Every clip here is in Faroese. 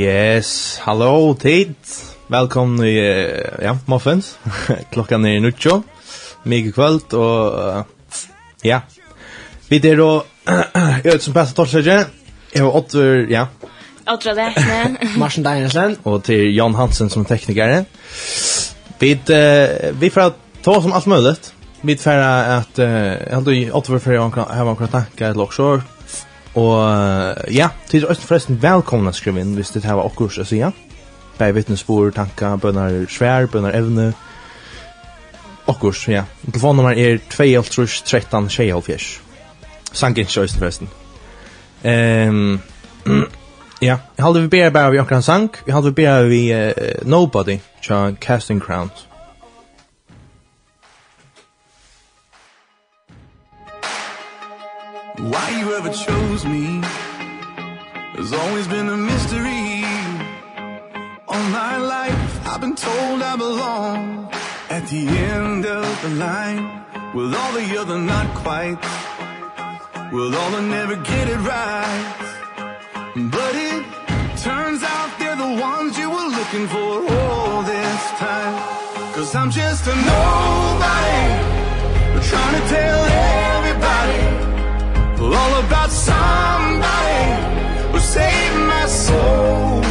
Yes, hallo tid. Velkommen i uh, ja, Muffins. Klokkan er nuttjo. Mykje kvöld og uh, ja. Vi er og jeg vet som passer torsdag. Jeg var åtter, ja. Åtter det. Marsen Deinersen. Og til Jan Hansen som tekniker. Vi, uh, vi får ta som alt mulig. Vi får at, uh, jeg hadde åtter for jeg har en tanke, et lokskjort, Og ja, til er forresten velkomna skriv inn hvis det her var okkurs å si ja. Bæg vittnesbord, tanka, bønnar svær, bønnar evne. Okkurs, ja. Telefonnummer er 2-13-6-4. Sankin sjøysen forresten. Um, ja, jeg halde vi bare bare vi okkar sank. Jeg halde vi bare vi uh, Nobody, tja Casting Crowns. Why you ever chose me? Has always been a mystery. All my life I've been told I belong. At the end of the line With all the other not quite? With all the never get it right? But it turns out they're the ones you were looking for all this time. Cause I'm just a nobody Trying to tell everybody All about somebody who saved my soul.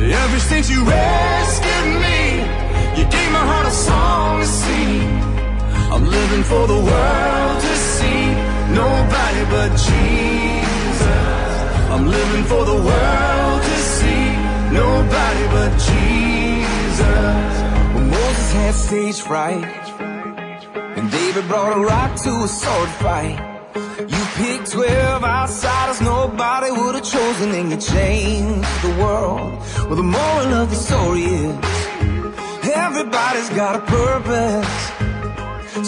Ever since you rescued me You gave my heart a song to sing. I'm living for the world to see. Nobody but Jesus. I'm living for the world to see. Nobody but Jesus. When Moses had stage fright And David brought a rock to a sword fight pick 12 outsiders nobody would have chosen and you changed the world. Well the moral of the story is everybody's got a purpose.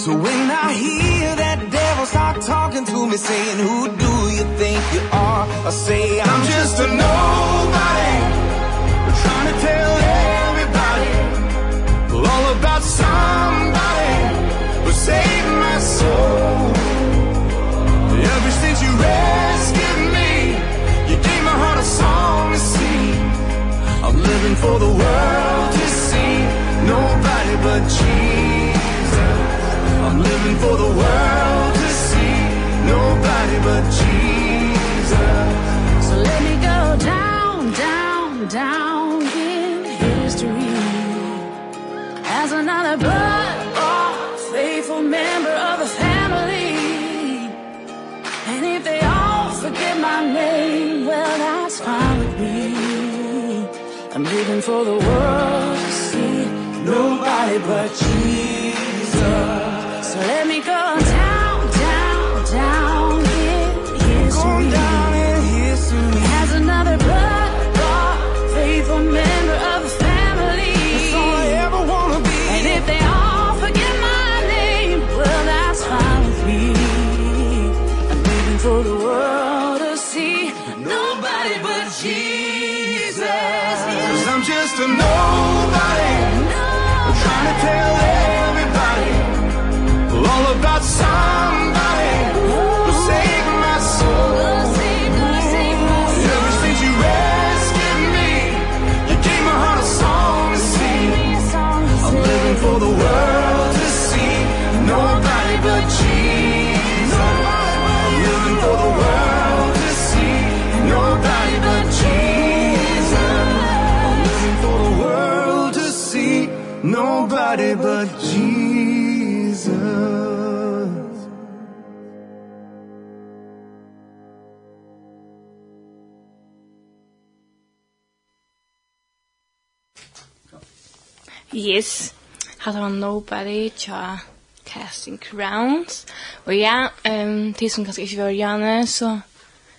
So when i hear that devil start talking to me saying who do you think you are? I say i'm, I'm just a nobody. Trying to tell everybody all about somebody who saved my soul rescued me. You gave my heart a song to sing. I'm living for the world to see. Nobody but Jesus. I'm living for the world to see. Nobody but Jesus. So let me go down, down, down in history. As another blood, faithful member of that's fine with me. I'm living for the world to see. Nobody but Jesus. Yes. Hatta var Nobody, tja Casting Crowns. Og ja, um, de som kanskje ikke var gjerne, så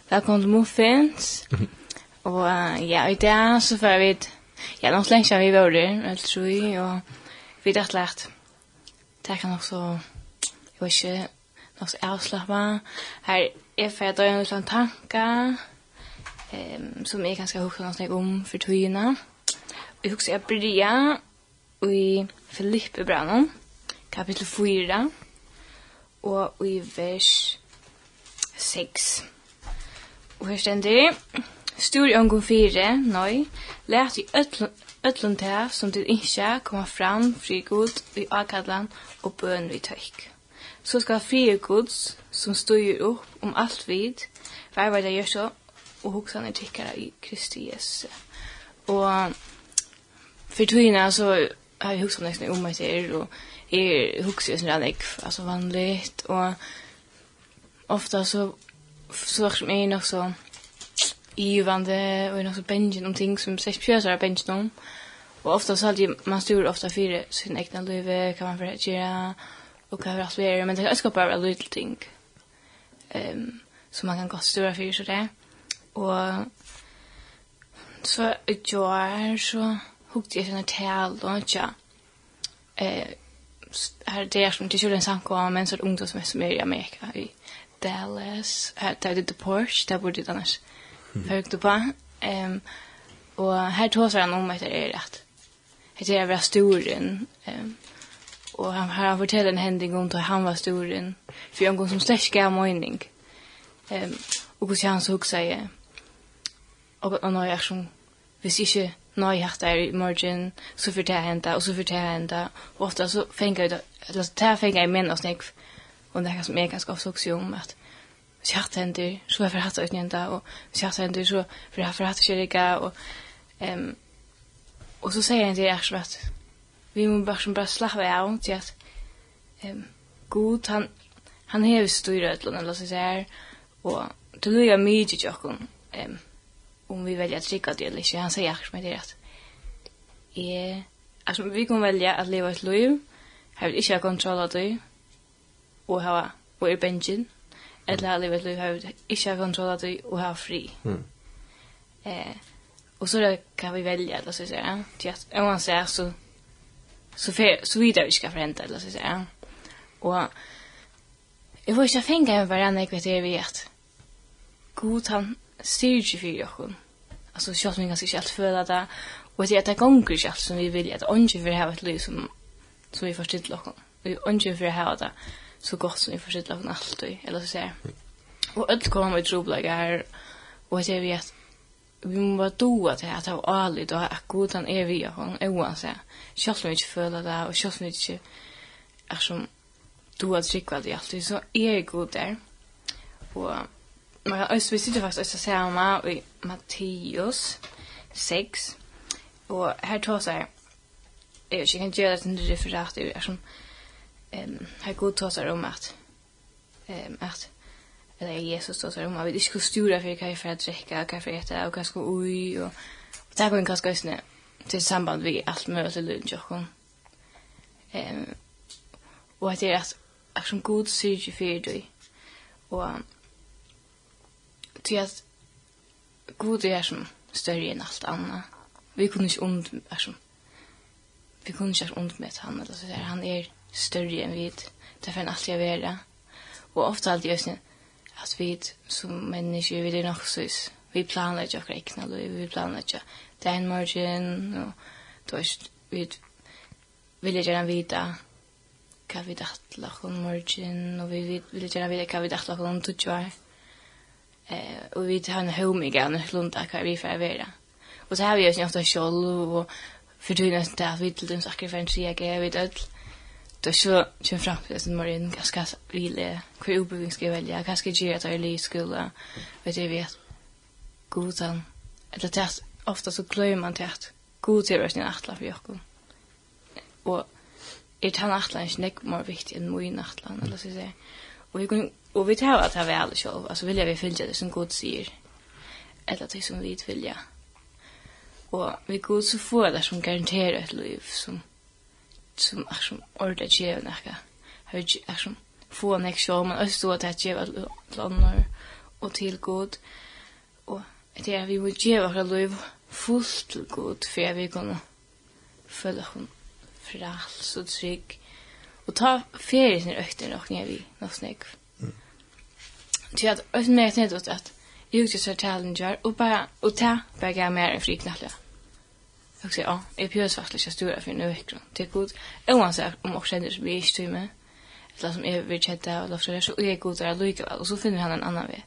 velkommen til Muffins. og uh, ja, i dag så får vi ja, nok lenge siden vi var der, jeg tror jeg, og vi dacht lagt. Det kan nok så, jeg vet ikke, nok så avslappet. Her er for jeg døgnet noen tanker, um, som jeg kanskje har hukket noe om for togene. Jeg husker jeg bryr, i Filippebrannen, kapitel 4, og i vers 6. Og her stender, Stor i omgång 4, nøy, let i ötlund det som til ikke kommer fram fri god i akadlan og bøn vi tøyk. Så skal fri gods som styr opp om alt vid, vervarda gjør så, og hoksan er tykkara i Kristi Jesu. Og for tøyna så har husker nesten om meg mig ser och är huxar som jag alltså vanligt og ofta så så vart mig nok så ivande og och nok så benjen om ting som sex er benjen om. og ofta så alltid, man styrer ofta fire sin egna liv kan man förrätta och kan vara svär men det är skapar bara lite ting. Um, som man kan godt stora fire, så det, og så jag så hukte jeg sånne tal og ikke. Eh, her det er som til kjøren samkom, men så er det ungdom som er som er i Amerika, i Dallas, her det er det Porsche, der bor det annars. Høyt på. Um, og her tås han om etter er rett. Etter er vært storen. Um, og han, har fortalt en hending om da han var storen. For en gang som slett gav mening. Um, og hvordan han så hukte seg. Og, og når jeg som, hvis ikke nej jag der i morgen, så för det hända og så för det hända og ofte så fänga det eller så där fänga jag män och snäck och det er som är ganske ofte også om at hvis jeg hatt tänder så er jeg för hatt ut og hvis jeg hatt tänder så er jeg för hatt kyrka og, um, og så sier jeg til jeg så att vi måste bara bare slappe av til at um, god han han hever styrer et eller så här och det er mye til jokken, um, om vi väljer att dricka det eller inte. Han säger akkurat med det att jag, alltså vi kan välja att leva ett liv, har vi inte kontroll av det och ha och er bensin. eller att leva ett liv har vi inte kontroll av det och ha fri. Mm. Eh, och så kan vi välja eller så säga. Om man säger så så för så vidare vi ska förhända eller så säga. Och Jeg får ikke fänga en varandra jeg vet det vi vet. God han styrke for oss. Alltså så att man ikke alt för det Og det är det gongur ikke alt som vi vill att onge för ha et liv som som vi förstår lock. Vi onge för ha det så gott som vi förstår lock alltid eller så säger. Og allt kommer i trubbel här och det vi at vi må vara då att jag tar allt og at god han er vi og han er hon så. Själv som ikke för det och själv som ikke er som doa att det alltid så är god der. Og Man kan også, vi sitter faktisk også sammen i Matteus 6. Og her tar seg, jeg vet ikke, jeg kan gjøre det til referat, det er som, um, her god tar seg om at, um, at, eller Jesus tar seg om at vi ikke skulle stura for hva jeg får drekke, hva jeg får ete, og hva jeg skulle ui, og, og det går en ganske øsne til samband vi alt mulig til lønnsjokken. Um, og at det er at, at som god syr ikke fyrir du, og, til at god er som større enn alt annat. Vi kunne ikke ond är som vi kunne ikke inte med han eller så der. Han er større enn vi. Därför är alltid jag vara. Og ofte alltid just sånn at vi som mennesker vi er nok så vi planlägger akkurat ikke noe vi planlegger det er en morgen og då er vi vil jeg gjerne vite hva vi dattla om morgen og vi vil gjerne vite hva vi dattla om tog Mm Eh, och vi tar en home homiga när slunta kan vi för vara. Och så har vi ju ofta själv och för det nästan där vi till den saker för en trea grejer vi öll. Då så kör fram till sin morgon ganska ville hur obeving ska välja kanske ge att jag i skola. Vet jag vet. Godan. Eller det är ofta så glömmer man det att god är rösten nattla för Jakob. Och är han attla en snäck mer viktigt än min attla eller så säga Och vi kunde Og vi tar at det er vel selv, altså vilja vi fylgja det som Gud sier, eller det som vi vilja. Og vi Gud så får det som garanterer et liv som, som er som ordet gjør nekka. Er som få nek sjå, men også stå at det gjør til andre og til Gud. Og det er vi må gjør et liv fullt til Gud, for jeg vil kunne følge hun frals og trygg. Og ta ferie sin økten og knir vi, nå snakk. Så jag har mer ett nedåt att jag utgör challenger och bara och ta bara gav mer en fri knallja. Och så ja, jag pjörs faktiskt att stora för en veckor. Det är god. Oavsett om också känner sig blir i mig. Eller som är vill chatta och låta så är god där lika och så finner han en annan väg.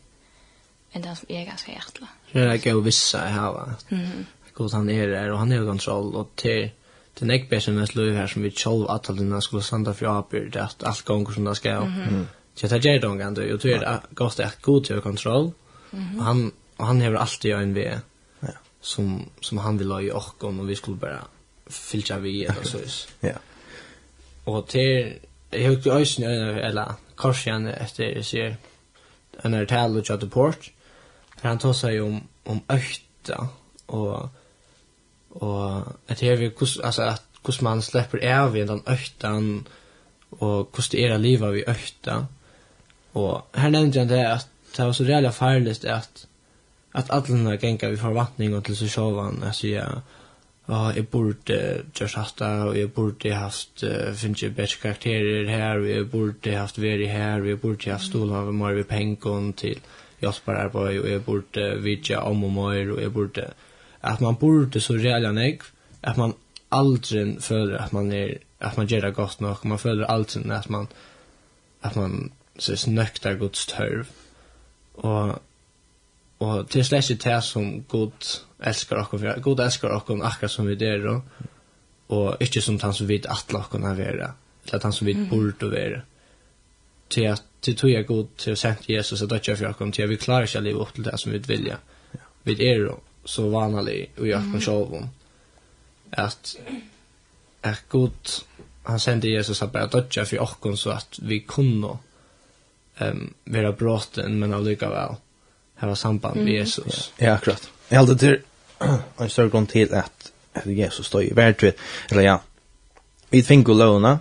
Men den som är ganska hjärtla. Det är gå vissa här va. Mhm. God han är där och han har kontroll och till den ekbesen mest löv här som vi själv att alla skulle sända för apor det att allt gånger som det ska. Mm. Så jag tar det en og då och tror jag att är god till kontroll. Och han og han har alltid en ved, Ja. Som som han vill ha i och og vi skulle bara fylla vi eller så. Ja. Och till jag högt i ösen eller korsen efter det ser en er tal och chatta port. För han tar seg om om økta, och och at det är vi alltså att hur man släpper av i den öktan och hur det är livet vi ökta. Og her nevnte han det at det var så reellig farligt at at alla gengar vi forvattning og til seg sjåvan, jeg sier, ja, jeg burde gjørs hatt det, og jeg burde haft, uh, finnes jeg bedre karakterer her, og jeg burde haft veri her, og jeg burde haft stolen av mer ved pengen til hjelpar arbeid, og jeg burde vidja om og mer, og jeg burde, at man burde så reellig nek, at man aldri føler at man er, at man gjør det godt nok, man føler aldri at man, at man så snöktar Guds törv. Och och til slett ikke det som Gud älskar okkur, för. Gud älskar okkur akkurat som vi är då. Och inte som han som vi atle okkur er vera. Eller han som vi bort borde vara. Till att till tog jeg god till å sende Jesus att dödja for okkur, till at vi klarar å leve opp til det som vi vilja. Vi är då så vanlig och jag kan själv om att god han sände Jesus att bare dödja for okkur så att vi kunne um, vera bråten, men allika väl här samband med Jesus. Ja, akkurat. Jag hade till en större grund till att Jesus står i världen. Eller ja, vi fick låna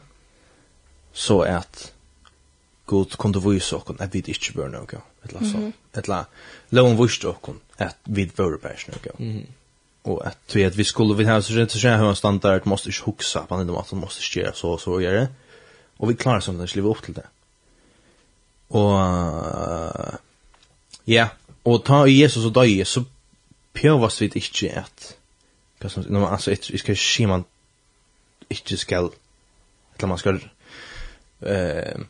så att God kunde vise oss att vi inte bör något. Eller så. Eller lån vise oss att vi bör bärs något. Mm. Och att vi att vi skulle vi här så rätt så här en standard måste ju huxa på den måste måste göra så så gör det. Och vi klarar som det sliver upp till det. Og ja, og ta Jesus og døye, så pjøvast vi ikke at hva som, når man, altså, jeg skal si man ikke skal, eller man skal, eh,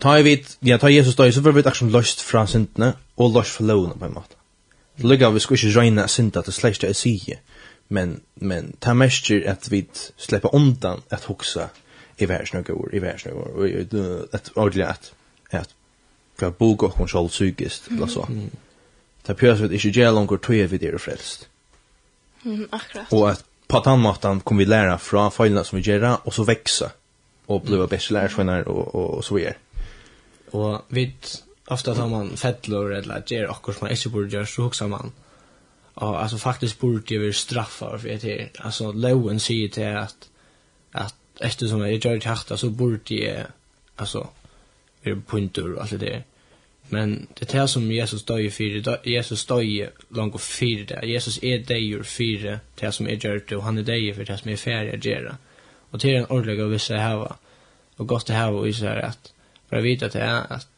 ta vi, ja, ta Jesus døye, så får vi akkurat løst fra syndene, og løst fra lovene på en måte. Lugga vi skal ikke røyne synda til slæst det jeg sier, men, men ta mest at vi slipper undan at hoksa i världsnögor, i världsnögor, och ett ordentligt att, att för att boka hon kontroll sugist eller så. Det pjörs vi inte gör långt tog vi det frälst. Mm, akkurat. Och att på den måten kommer vi lära från följderna som vi gör, och så växa, och bli mm. bättre lärsvänner, och, och, och så vidare. Och vi ofta tar man fettlor eller ger och som man inte borde göra så också man. Och alltså faktiskt borde det vara straffar för det här. Alltså loven säger till att att efter som jag gör det så borde jag alltså är punkter och allt det där. Men det här som Jesus döjer för Jesus döjer långt och för det. Jesus är döjer för det som är gjort och han är döjer för det som är färdigt att göra. Och det är en ordentlig och vissa här Och gott det här var ju så här att bara vet att det är att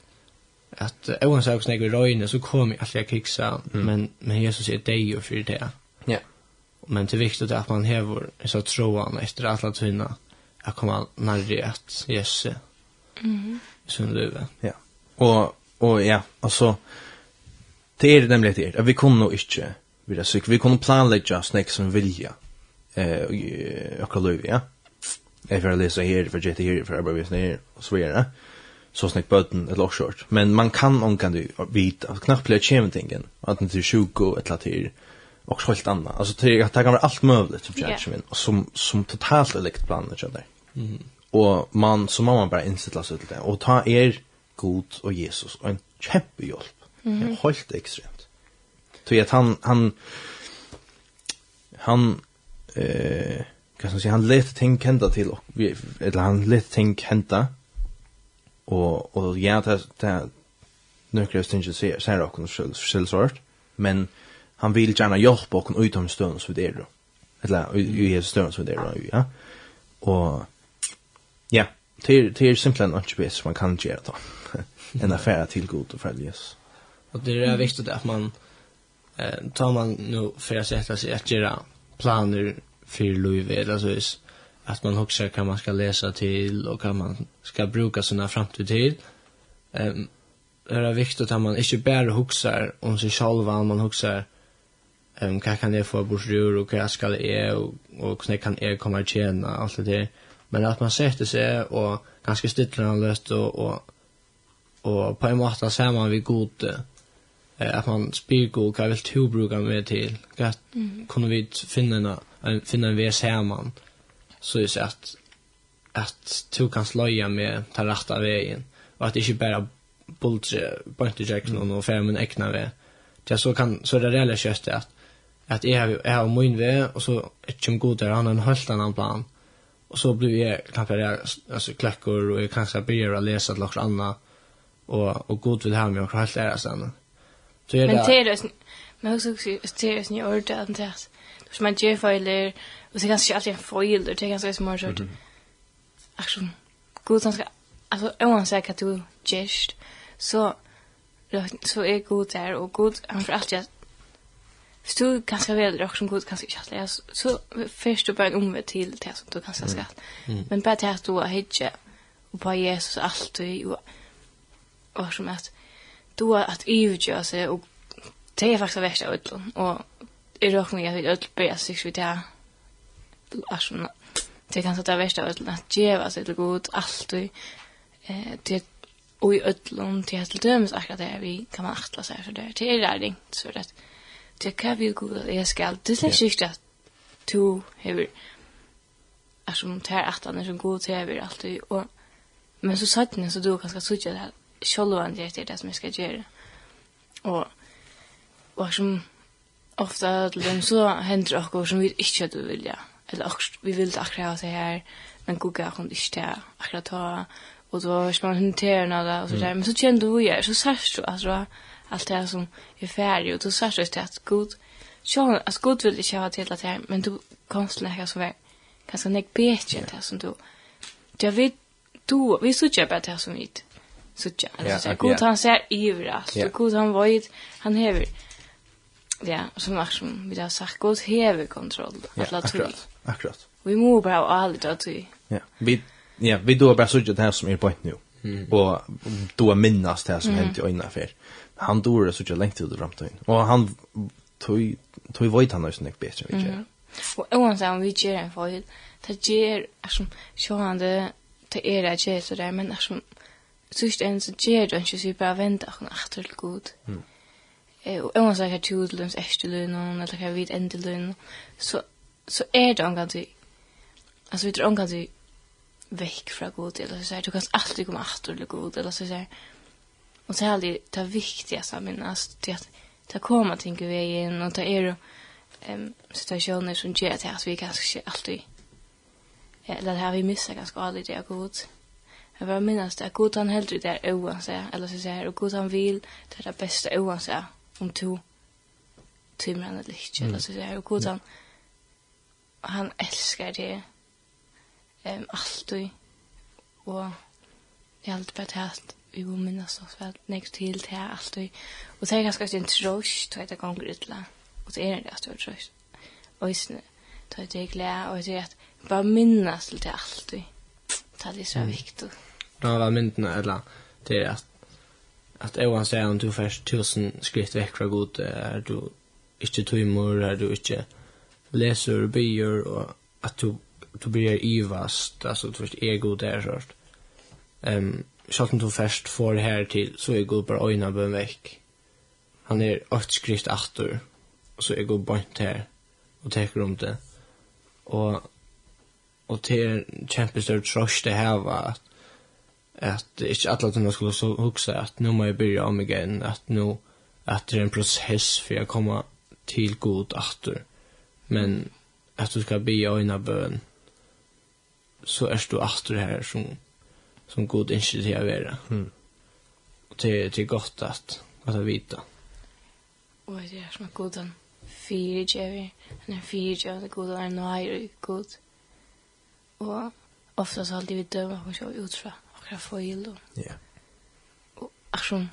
att även så också när vi röjne så kommer jag alltid kiksa mm. men, men Jesus är döjer för det. Ja. Men det är viktigt att man häver så troan efter alla tunna. Mm att komma närre att Jesse. Mhm. Som du Ja. Och och ja, alltså det är nämligen det. Att vi kommer nog inte vi så vi kommer planlägga snäck som vilja. Eh och kolla ja. If I läser här för jet här för bara visst ner och så vidare. Så snäck button ett lock short. Men man kan onkan du vita knappt plötsligt kemtingen att det är sjuko ett latir också helt annat. Alltså det kan vara allt möjligt som jag yeah. som som totalt likt planen jag där. Mm. Och man som mamma bara inställa sig till det och ta er god och Jesus och en kämpe hjälp. Mm. Helt extremt. Så att han han han eh kan man säga han lät ting hända till och vi eller han lät ting hända och och ja det det ting stingar ser ser också själv sort men han vil gjerne hjelpe och ut om stunden som det er. Eller i är stunden som det er. ja. Og, ja, det er, till simpelt en bäst som man kan gjøre da. en affære til god og och fälles. Og det är viktigt at man eh tar man nu for å sette seg at gjøre planer for Louis eller så vis, at man också kan man skal lese til, og kan man skal bruke sina framtid til, Ehm um, det är viktigt at man ikke bare huxar om seg selv, man huxar um, hva kan jeg få bort bursrur, og hva skal jeg, og, og hvordan kan jeg komme og tjene, alt det der. Men at man setter seg, og ganske stytler han løst, og, og, og på en måte ser man vi god, eh, at man spyr god, hva vil du bruke meg til, hva mm. kunne vi finne en, finne en vei sammen, så jeg ser at, at du kan sløye med den rette veien, og at det ikke bare bultre, bøntejekken og fem en egna vei. Ja, så kan, så er det reelle kjøttet at at jeg har jag har min väg og så er ikke god der, han har en helt annan plan. Og så blir jag altså klekker, og jeg kanskje begynner å lese til något annat og, og god vil ha meg og helt är sen. Så är det Men det är men också det är ju ordet, att det. Du man ger filer och så kanske alltid en foil det är ganska smart. Action. God som ska alltså oavsett vad du gest så så är god där och god han för alltid Hvis du kanskje velger dere som god, kanskje ikke at det så først du bare en omved til det som du kanskje skal. Mm. Men bare til at du har hittet, og på Jesus alltid, og, og som at du har at ivgjøre seg, og det er faktisk verst av ødelen, og jeg råkker meg at vi ødel bør seg vidt jeg, er som det er kanskje det verst av ødelen, at djeva seg til god alltid, eh, til og i ødelen, til at til dømes akkurat det vi kan man atle seg for det, til er det ringt, så det er det kan vi gå jeg skal det er är ikke at du hever er som tar att han är så god till över allt og, men så satt ni så du kanske såg jag det här själva det er det som jag ska göra og och som ofta dem så hender och går som vi ikke hade vilja. Eller och vi vill akkurat ha seg her, men god gav hun ikke där akkurat ta. Och då ska man hantera noe, og så där men så kjenner du ju så sørst du, altså, allt det som är färdigt och då sa det att god så att god vill inte ha till att här men du konst lägga så väl kanske nek bättre det som du jag vet du vi så på det som vi så söker alltså god han ser ivrast överallt och god han vet han häver ja som vart som vi har sagt god häver kontroll att la tro akkurat akkurat vi må bara ha allt att vi ja vi ja vi då bara söker det här som är på nu Mm. Och då minnas det här som mm. hänt i ögonen för han dår det så jag längt ut fram till. Och han tog tog vart han nästan inte bättre vet jag. Och oavsett om vi ger en fall det ger alltså så han det det är det ger så där men alltså sist en så ger det inte så bara vänta och åter till god. Eh och oavsett att du löns efter lön och eller jag vet inte lön så så är det angående du alltså vi tror angående du veck från god eller så här du kan alltid komma åter till god eller så här Og så er det det viktigaste att minnas det att ta komma till en vägen og det er jo um, situationer som gör att här vi kanske inte alltid eller det har vi missar ganska aldrig det är gott. Jag bara minnas det att god han hellre det är oansä eller så säger och god han vill det är det bästa oansä om to timmar han eller inte eller så säger och god han han älskar det um, alltid och jag har alltid bara vi jo minnes oss vel nekst til til alt og og det er ganske en trøst til at det ganger utla og det er det at det er trøst. Og isne til at det er glæde og det er at bare minnes til til alt og det er så viktig var myndene eller det er at at Ewan sier om du først tusen skritt vekk fra god er du ikke tøymer er du ikke leser og byer og at du du blir ivast altså du først er god sårt. Ehm um, selv om du først får det her til, så er god bare øynene bøn vekk. Han er åtte skrift atter, og så er god bønt her, og teker om det. Og, og til er kjempestør tross det her var at, at ikke alle tøyne skulle så huske at nå må jeg begynne om igjen, at nå at det er en prosess for å komme til god atter. Men at du skal be øynene bøn, så er du atter her som som god inte till att vara. Mm. Och det, det är gott att, att vita. Och det är som att god han fyra tjejer. Han är fyra tjejer och god han är nöjare god. Och ofta så alltid vi döma på så utifrån och jag får gill. Ja. Och aktion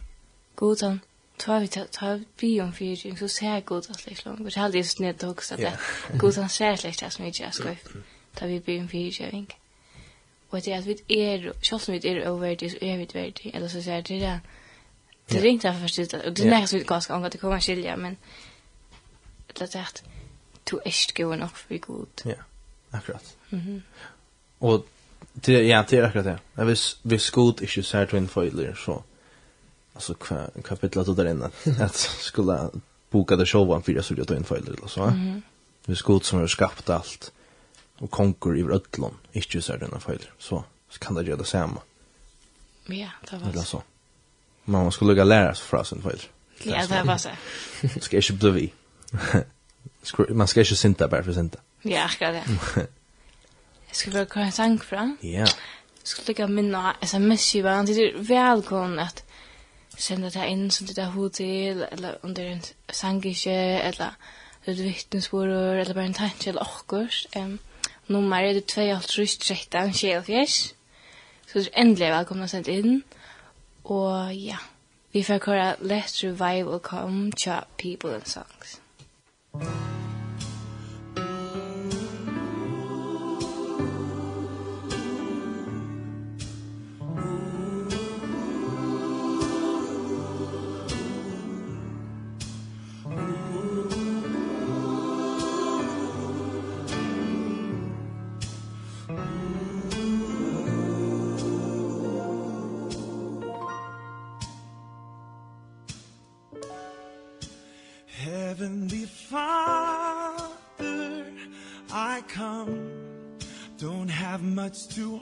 god han tar vi tar vi om fyra så ser god att liksom. Det är alltid just också att det. god han ser lite som vi gör ska. Tar vi bi om fyra tjejer og det er at vi er, selv om vi er oververdig, så er vi verdig, eller så sier det det, det er ikke derfor forstått, og det er ikke så vidt ganske angår, det kommer skilja, men det er at du er ikke god nok for god. Ja, akkurat. Og det, ja, det er akkurat det. Ja. Hvis, hvis god ikke ser til en foiler, så, altså, hva, hva pitlet du der inne, at skulle boka det sjåvan fyrir jeg skulle ta en foiler, eller så, ja. Hvis god som har skapt alt, mm og konkur i rødlån, ikke så er denne feil, så, så kan det gjøre det samme. Ja, det var så. Men man skulle lukka læra seg fra sin feil. Ja, det var så. Man skal ikke bli vi. man skal ikke synta bare for synta. Ja, akkurat det. Jeg skulle bare køre en sang fra. Ja. Jeg skulle lukka minna sms-kiva, han sier velkommen at senda det inn som det er hod til, eller om det er en sang ikke, eller et vittnesbord, eller bare en tanke, eller okkurst. Um, Nummer er det 2.13 24. Så du er endelig velkomna sendt inn. Og ja, vi får kåre Let's Revive Come to People and Songs. Thank. much to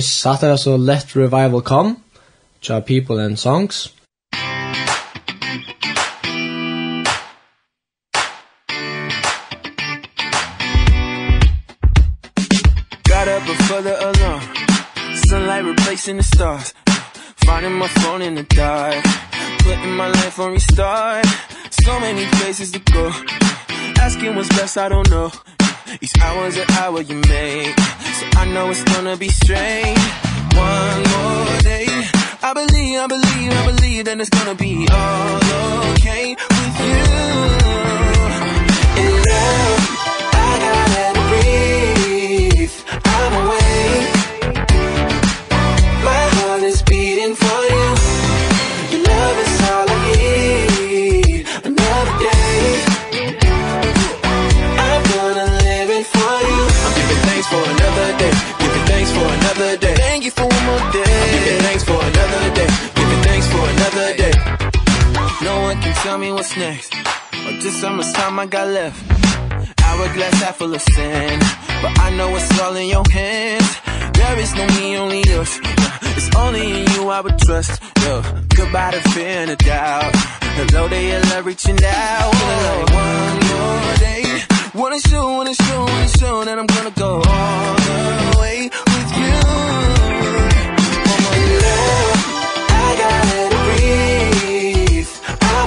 Yes, satt er altså Let Revival Come, Tja People and Songs. Got up before the alarm. Sunlight replacing the stars. Finding my phone in the dark. Putting my life on restart. So many places to go. Asking what's best, I don't know. Each hour's an hour you make. So I know it's gonna be strange. One more day. I believe, I believe, I believe That it's gonna be all okay With you. And now I gotta breathe. I'm away. tell me what's next. Or just how much time I got left. Hourglass half full of sand. But I know it's all in your hands. There is no me, only us It's only in you I would trust. Yo, goodbye to fear and a doubt. Hello to your love reaching out. Feeling like one more day. Wanna show, wanna show, wanna show That I'm gonna go all the way with you. One more love I gotta breathe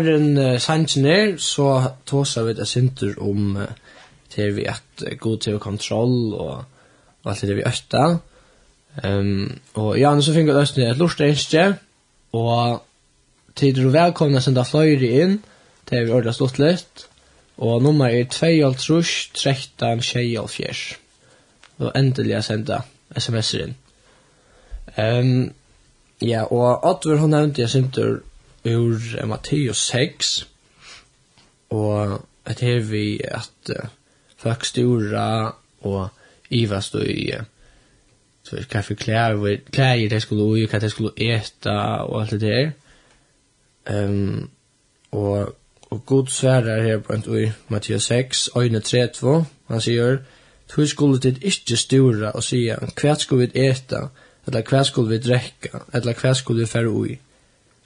Arren uh, sannsyn er, så tåsa vi det synder om uh, til vi at uh, god til kontroll og, og alt det vi østa. Um, og ja, så finner vi østene et lort enskje, og tider og velkomna senda fløyre inn, til vi ordla stått litt, og nummer er 2.5, 13, 24. Og endelig jeg senda sms-er inn. Um, ja, og Oddvar hun nevnte jeg synder ur Matteus 6, og at her vi at uh, folk stora og ivast og i uh, så vi kan forklare klær det skulle ui, hva det skulle eta og alt det der. Um, og, og god sværer her på en ui Matteus 6, øyne 3-2, han sier, Tu skulle dit ikkje stura og sia, hva skulle vi eta, eller hva skulle vi drekka, eller hva skulle vi fære ui.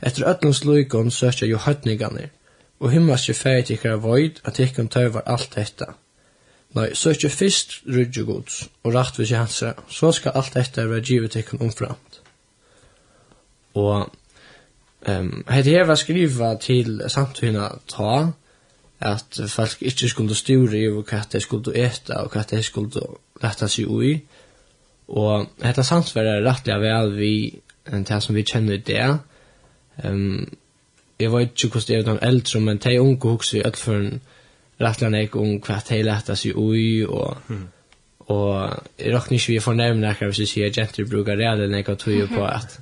Etter ötlens luikon søkja jo høytningarnir, og himmelske fæg tikkara void at tikkum tøyvar alt detta. Nei, søkja fyrst rydju gods, og rakt visi hansa, så skal alt detta være givet tikkum omframt. Og um, heit her var skriva til samtidina ta, at folk ikkje skulle styre i hva de skulle eta og hva de skulle letta seg ui. Og hetta samt var rettelig vel vi enn det som vi kjenner det, Ehm jeg vet ikke hvordan det er noen eldre, men de unge hukser i en rettelig nek om hva de lette seg ui, og, og jeg råkner ikke vi fornærmende akkurat hvis vi sier jenter bruker redel når jeg tog på at,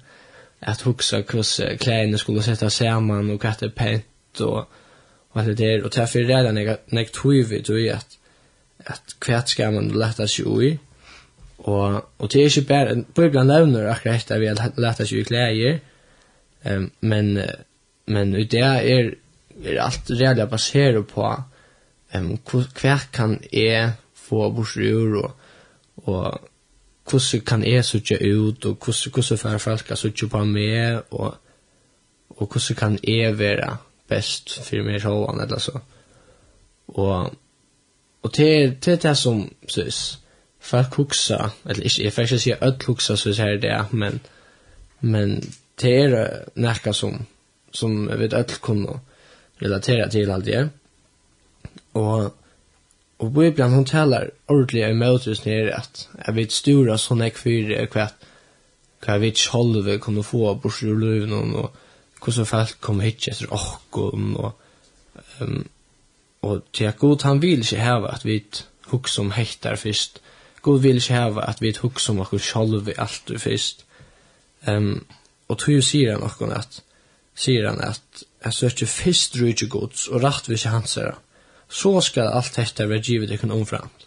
att huxa hvordan klærne skulle sätta samman och hva det er pent, och och alt det der, og derfor er redel når jag tror vi tog att att hva ska man lätta sig ui, och och det är er ikke bare, Bibelen nevner akkurat att vi lätta sig i kläder Um, men men det är är allt reella baserat på ehm hur kan är få bort och och hur hvordan kan så sutja ut och hur hur hvordan för folk så sutja på med och och hur kan är vara bäst för mig sjåan eller så och det det är det som sys folk huxa eller inte jag försöker ikke öll huxa så här det men men det er nekka som, som vi vet kunne relatera til alt det. Og, og Bibelen hon talar ordentlig imot oss nere at jeg vet stora sånne kvirer hva, hva vi sjolve kunne få bort ur løven og hvordan folk kom hit etter åkken og um, og til at God han vil ikke heve at vi hukk som heitar først God vil ikke heve at vi hukk som okkur sjolve alt først um, Og tog sier han noen at, sier han at, jeg søker fyrst rujtje gods og rettvis hans herre. Så skal alt dette være givet ikke omframt.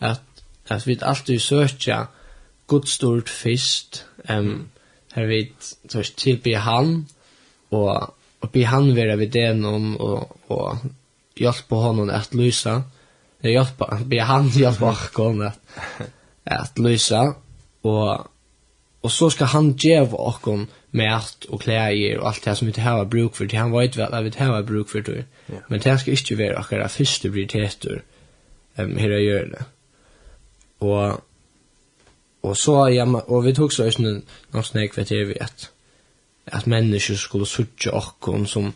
At, at vi alltid søker godstort fyrst, um, her vi tørs tilby han, og, og be han være vid den og, og hjelpe honom at lysa, hjelpe, be han hjelpe honom at, at lysa, og Og så skal han ge okkon om mat og kläder og alt det som vi inte har bruk for, til han vet vel at vi inte har bruk for det. Men det skal inte være akkurat av prioriteter um, her jag gör det. og så ja, og vi tok så også noen någon snäck til det vi at, at mennesker skulle sutja okkon som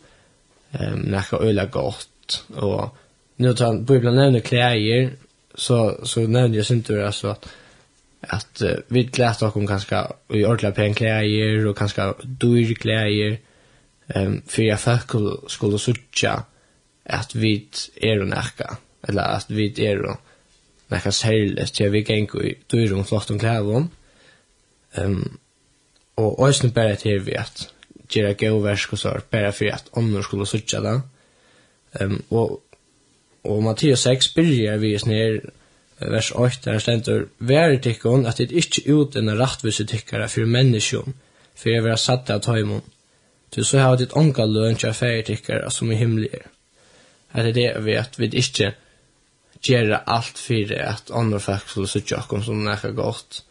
um, nekka øyla godt. Og nå tar han, på ibland nämner så, så nämner jag inte det alltså at, at uh, vi gläst och om kanske i ordentlig pen klæger og kanske dyr klæger um, for jeg folk skulle söka at vi er och näka eller at vi er och näka særlig til vi kan i dyr og flott om klæger um, og ösnen bare til vi att göra gåvärsk og så bare for at om skulle söka det um, og, og Mattias 6 börjar vi snär vers 8, der stendur, «Vær tikkun at det ikkje ut enn rattvise tikkara fyrir menneskjon, fyrir vera satte av tøymon. Du så hava ditt onka løn tja fyrir tikkara som i himmelig er. At det er vi at vi ikkje gjerra alt fyrir at andre folk skulle sutja okkom som nekka godt,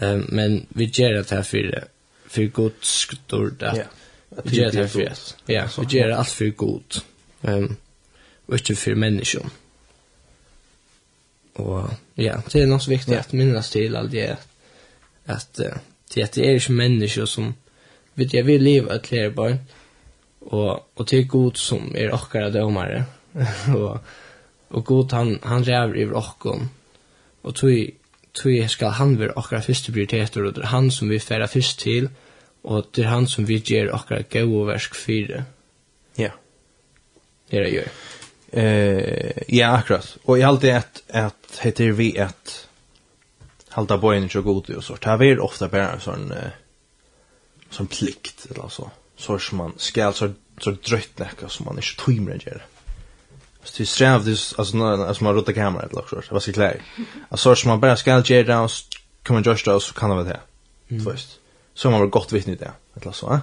um, men vi gjerra det her fyrir, fyrir god stor ja. Vi gjerra det her fyrir, ja, vi gjerra alt fyrir god, um, og ikkje fyrir menneskjon. Och ja, det är nog så viktigt at att minnas till det at, att det at det er ju människor som vet jag vill leva barn. Og, och och er god som är ochkara domare och och god han han räver över ochkon och tog tui ska han være ochkara første prioriteter och det er han som vi färra först till och det er han som vi ger ochkara gåverk versk fire Ja. Det är det gjør. Eh, ja, akkurat. Og i allt det at heter vi att halta bojen så god og sånt. Her er ofta bara en sån eh, som plikt eller så. Så som man skal, så, så drött nekka som man inte timer gör. Så det sträv det altså när alltså man rotar kamera, eller så. Vad ska klä? Alltså så man bara så kan man kommer det, og så kan det vara det. Først. Så man var godt vittne det. Eller så, eh?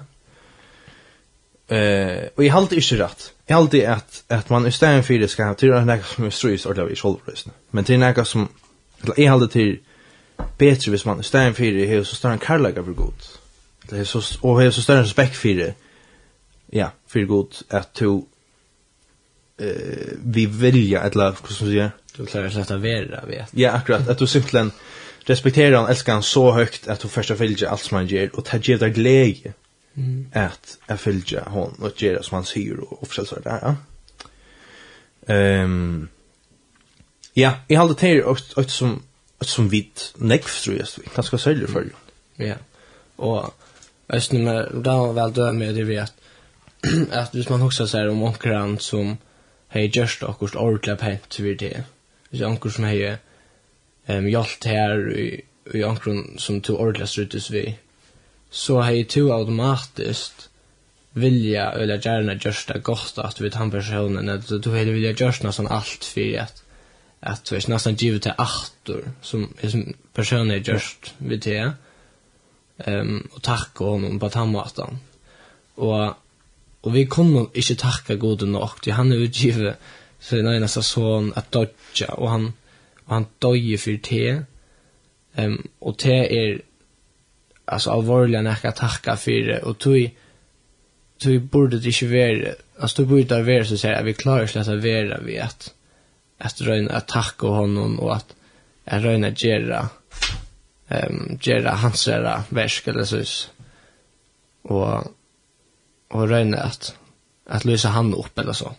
Eh, och jag håller inte rätt. Jag håller att att man istället för det ska till något som är strys eller i självrösten. Men till något som jag håller till bättre hvis man istället för det har så stor en karlaga för god. Det är så och har så stor respekt för det. Ja, för god att to eh vi vilja eller hur ska man säga? Du klarar slett att vara vet. Ja, akkurat att du simpelthen respekterar han älskar han så högt att du första följer allt som han ger och ta ger dig glädje Mm. Att jag följer hon och gör som han sier og, försöker så där. ja. um, Ja, jeg halde til og att som att som vit nekv, tror jeg, vi kan ska for jo. Ja. Och östen med var vel død med det vi at at hvis man också säger om omkran som hei gjørst akkurat ordentlig ordla pent vid det. Hvis anker som hei um, hjalt her i i onkran som tog ordentlig struttes vi så har du automatiskt vilja eller gärna det gott att vi han personen att du vill vilja görsta sån allt för att att du är nästan givet till åttor som är som personen är görst vid det ehm och tacka honom på tammaten och och vi kommer inte tacka gode nog det han är utgivet så den ena son att dodja och han och han döjer för det ehm och det är alltså allvarliga näka tacka för det. Och tog tog borde det inte vara alltså du borde vara så säga vi klarar oss att vara vi att att röna attack och honom och att att röna gera ehm um, gera hans era värsk eller så och och röna att att lösa han upp eller så.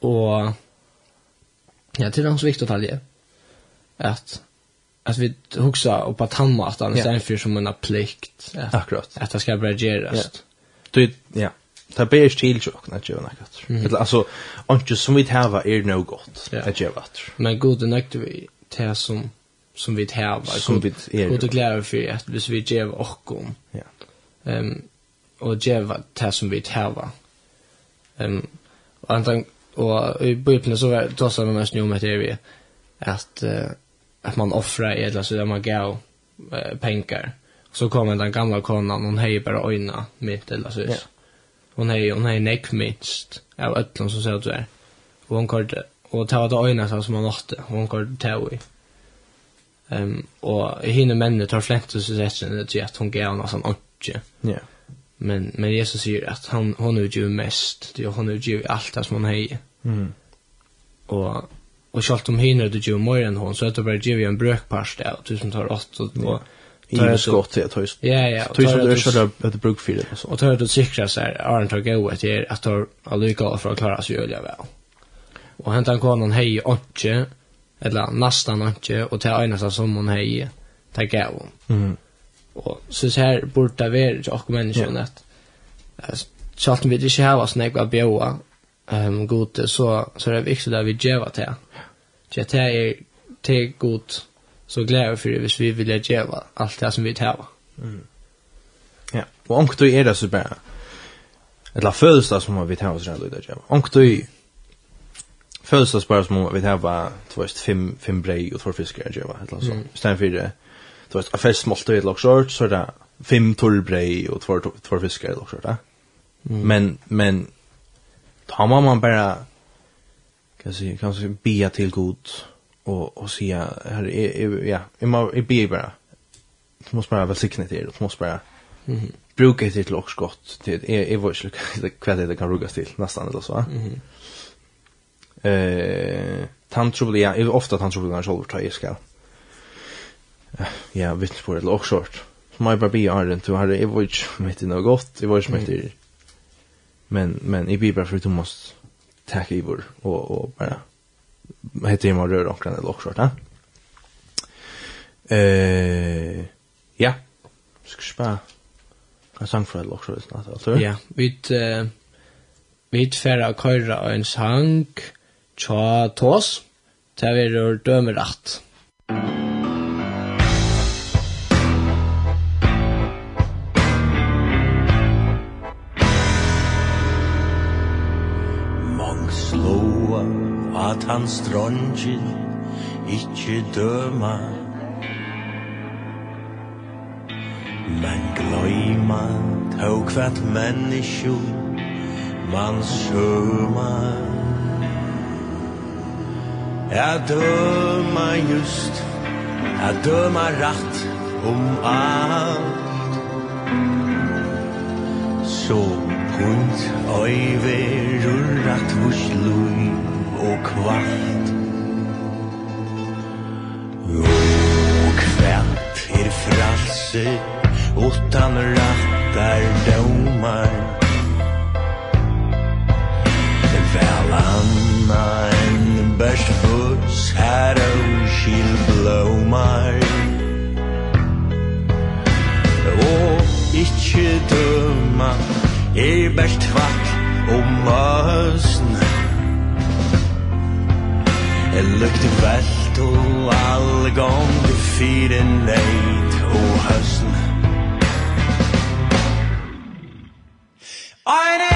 Och ja till hans viktigt att det. Att att vi huxa och på tamma att han sen för som en plikt. Akkurat. Att det ska börja göras. Du ja. Det blir stil ju också när jag när jag. Alltså inte som vi har är no gott. Det gör vart. Men god den aktiv det som som vi har som vi är. Och det glädje för att vi vi ger och om. Ja. Ehm och ger det som vi har. Ehm och antagligen och i bibeln så var det då så mest nu med det vi att att man offrar ett så där man gav eh, pengar. Så kommer den gamla konan, hon hejer bara öjna mitt eller så. Ja. Hon hej hon hej neck minst av ötlån som säger så. Och hon kort, och ta det öjna så som man åtte, hon kort ta i. Ehm och hinner männen tar flänt så sätter det att hon gav någon sån åtje. Ja. Men, men Jesus säger att han, hon utgör mest, Det är hon utgör allt det som hon hej. Mm. Och och självt om hinner det ju mer än hon så att det bara ger en brökpast där tusen tar åt och då tar det skott till att Ja ja. Tusen det så att det bruk för det så. Och tar det säkra så här Arn tar gå att det att tar alluka för att klara sig öliga väl. Och han konan hej åtje eller nästan åtje och tar ena som hon hej tar gå. Mm. Och så så här borde det vara och människan att Sjalt vi det ikke har oss jeg var um, god så, så er det viktigt att vi gjør det her. Så det är det er god så gleder för det hvis vi vill gjøre allt det som vi tar. Mm. Ja, og du er det så bare eller føles det som vi tar oss rett og slett. Omkring du det bare som vi tar bare du vet, fem, fem brei og två fiskar eller gjøre, eller så. Mm. Stedet for det, du vet, jeg fest målte et lagsjort, så er det fem torr brei og två två fisker eller gjøre. Mm. Men, men då må man bara kan se kan se be till god och och säga här är ja, man är be bara. Du måste bara välsigna det, du måste bara mhm bruka det till också gott. till är är vad skulle kväll det kan rugas till nästan eller så. Mhm. Eh, tantroblia, är ofta tantroblia själv tar jag ska. Ja, vittnesbörd eller också. Så man bara be är det, du har det, är vad mitt i något gott, i vad som heter men men i bibeln för du måste ta i vår och och bara heter ju man rör omkring det också va eh ja. Ska spa kan sang för det också visst alltså ja vi vi färra köra en sang tja tos där vi rör dömer rätt at han dronjen ikkje døma. Men gløyma tau kvart menneskjo man sjøma Er døma just, er døma rætt om alt. Så so, oi verur rætt vurs lui og kvart. Og kvart er fralse Utan rattar domar Vel anna en bärsbuss Här oskil blomar Og ikkje døma Er best tvart Om møsn. Jeg lukte velt og alle gong Det fire neid og høsten. Ein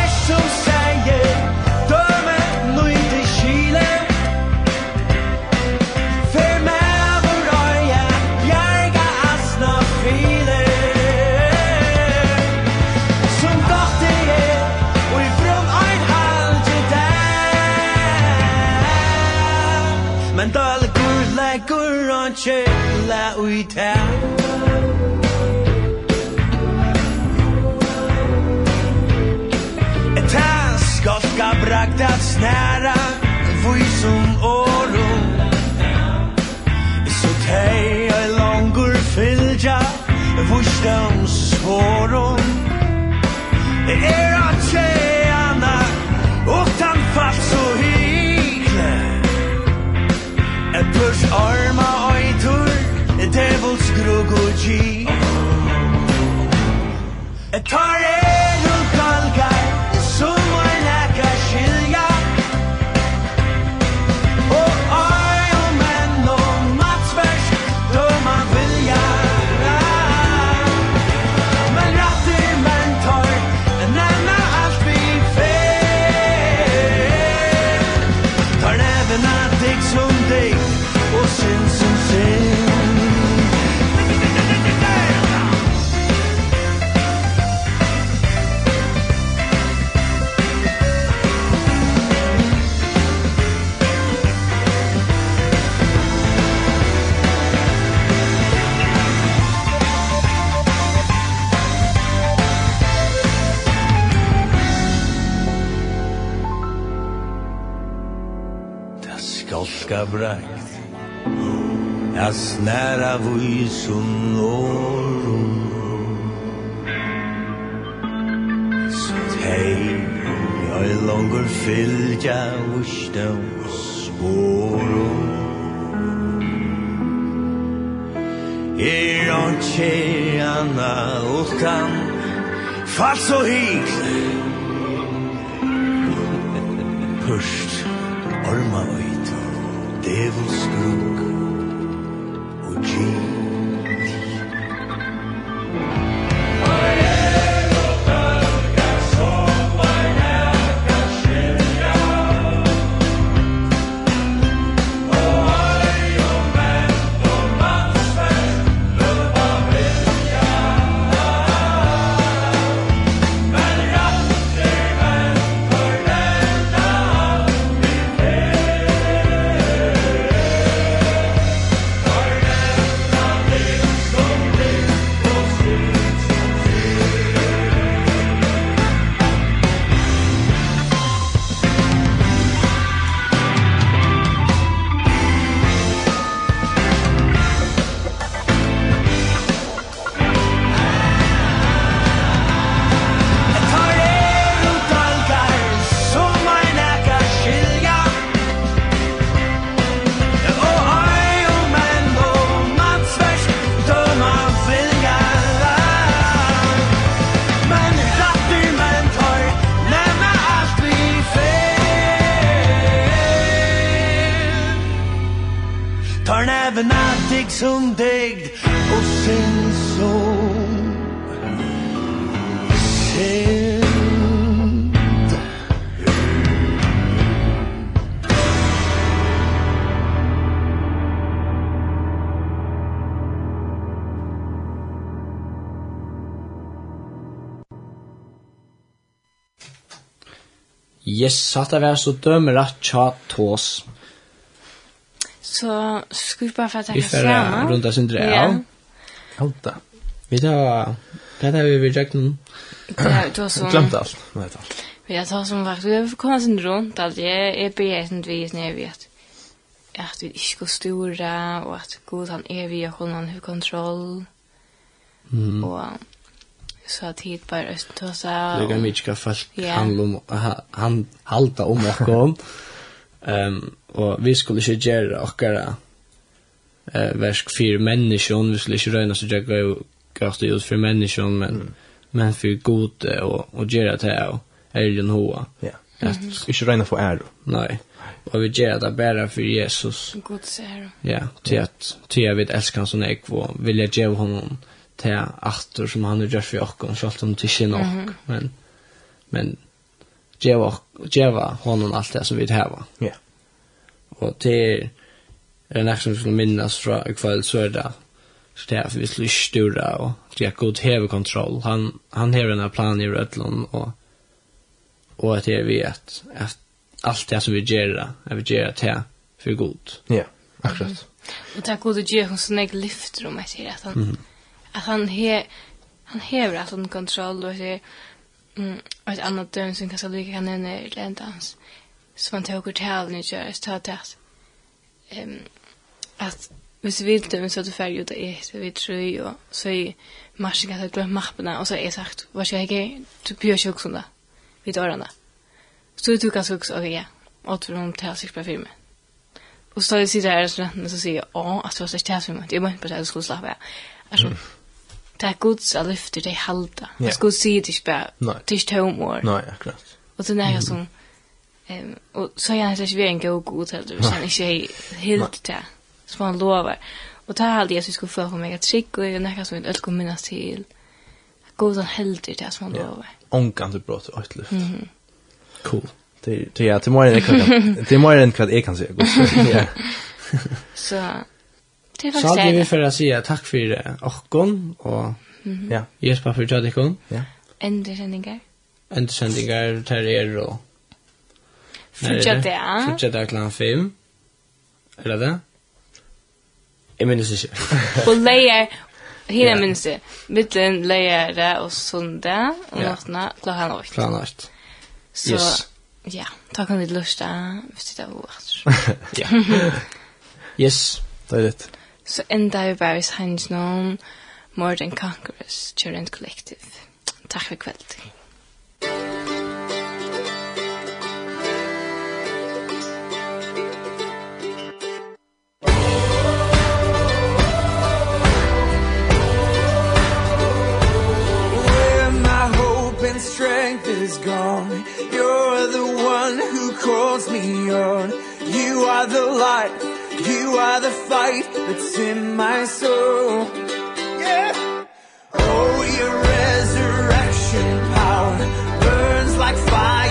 fylgja ustum sporum Er on anna utkan Fast og hik Pørst orma ut Devil skug Og gik Yes, satt det vær så dømer at tja tås. Så skal vi bare få takke sammen. Vi får rundt oss indre, ja. Alt da. Vi tar, det tar vi ved jøkken. Glemt alt, nei alt. Vi har tatt som vakt, vi har kommet oss rundt alt, jeg er begjent vi når jeg vet at vi ikke går store, og at god han er vi og hun har kontroll. Mm. Og så tid bara öst då så det kan mycket fast handla om han halta om och kom ehm och vi skulle ju göra och göra eh verk för människan vi skulle ju röna så jag går gast ut för människan men men för god och och göra det här är ju hoa. Ja. Att inte röna för är nej och vi gör det bara för Jesus. God ser ja till att till jag vet älskar han så nek och vill jag ge honom til atter som han har gjort for okken, selv om det ikke er nok, mm -hmm. men, men djeva, djeva honom alt det som vi har. Ja. Yeah. Og det er en aksjon som skulle minnes fra i kveld, så er det så det er for vi skulle ikke styre, og det er god hevekontroll. Han, han har denne planen i Rødland, og, og at det er vi at, at allt det som vi gjør, er vi gjør det for god. Ja, akkurat. Mm. Og det er god å gjøre hos en egen lyfter om etter at han, mm -hmm att han he han hever att han kontroll och det mm ett annat döm som kanske lika kan nämna i ländans så man tog ut här nu gör det att att ehm att hvis vi vill döm så att färg ut är så vi tror ju så i marschen kan jag glömma mappen och så är sagt vad ska jag ge du björs ju också vi vid dörrarna så du kan också okej ja. Åt för hon tar sig på filmen. Och så sitter jag i restauranten och så säger jag, ja, att det var så här filmen. Det är bara inte på det här, jag skulle slappa. Alltså, det är Guds alla lyfter det halda. Yeah. Jag skulle säga det inte bara till tomor. Nej, akkurat. Och sen är jag som ehm och så är jag inte en god god heller. Så är er helt det. Som han lovar. Och det här alltid jag så skulle få mig att skicka och näka som ett kom minnas till. Goda helder det som man lovar. Onkan du brott åt lyft. Mm. Cool. Det det är det mer än det är mer än vad jag kan säga. Ja. Så det är faktiskt Så det vi för att säga tack för åkon och ja, Jesper för Jadikon. Ja. Endersendingar. Endersendingar tar er och Fortsätta. Fortsätta klockan fem. Eller det? Jag minns inte. Och lejer, hela minns det. Mittlen lejer och söndag och nattna klockan åtta. Klockan åtta. Så, ja, ta kan vi lusta, Hvis det er vårt. Ja. Yes, det är det. Så enda vi bare hans noen More Than Conquerors, Children Collective. Takk for kveld. strength is gone You're the one who calls me on You are the light You are the fight that's in my soul. Yeah. Oh, your resurrection power Burns like fire.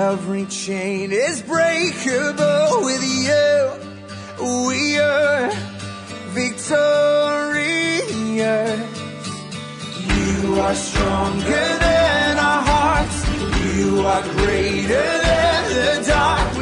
Every chain is breakable with you. We are victorious. You are stronger than our hearts. You are greater than the dark.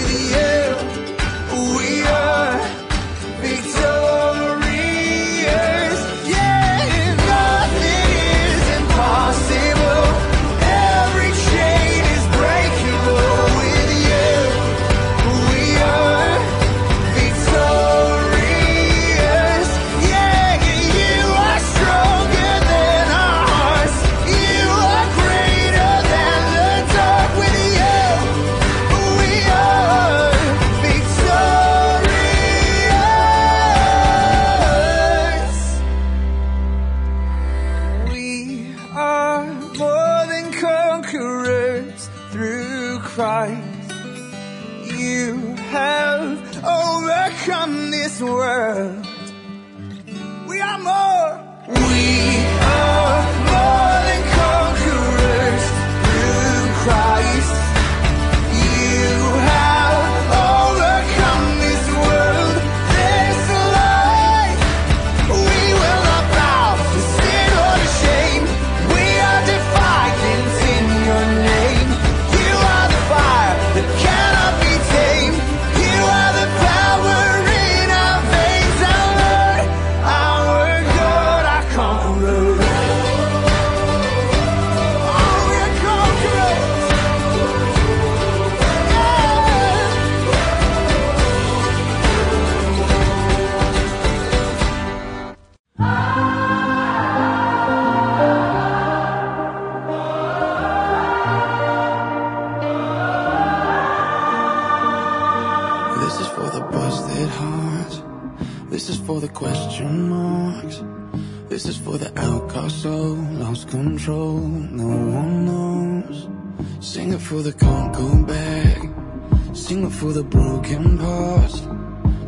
for the broken past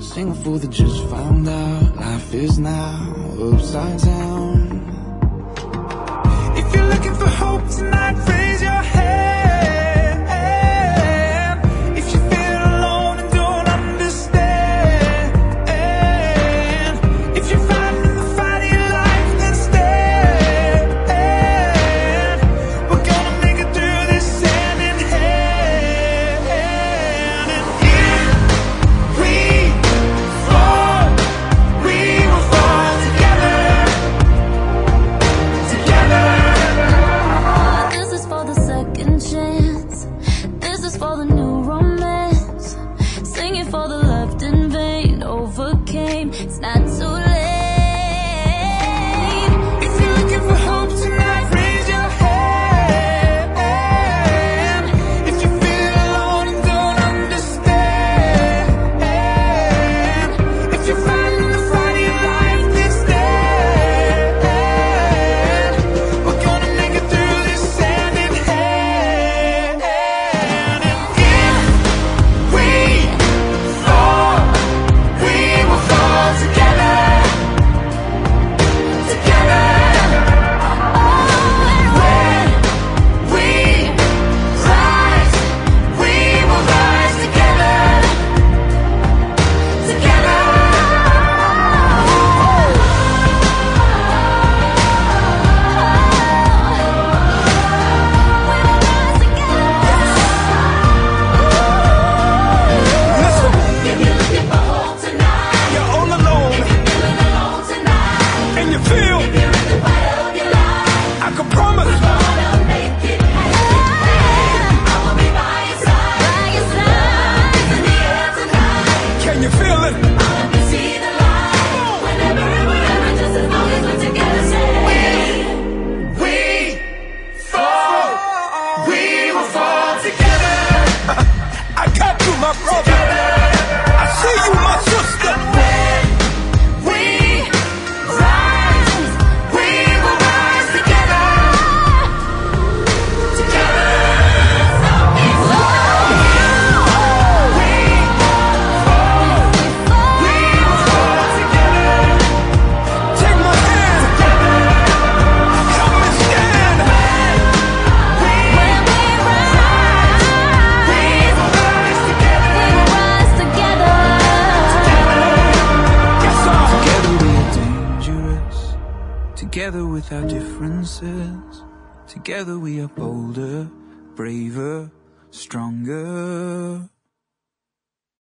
Sing for the just found out. Life is now upside down.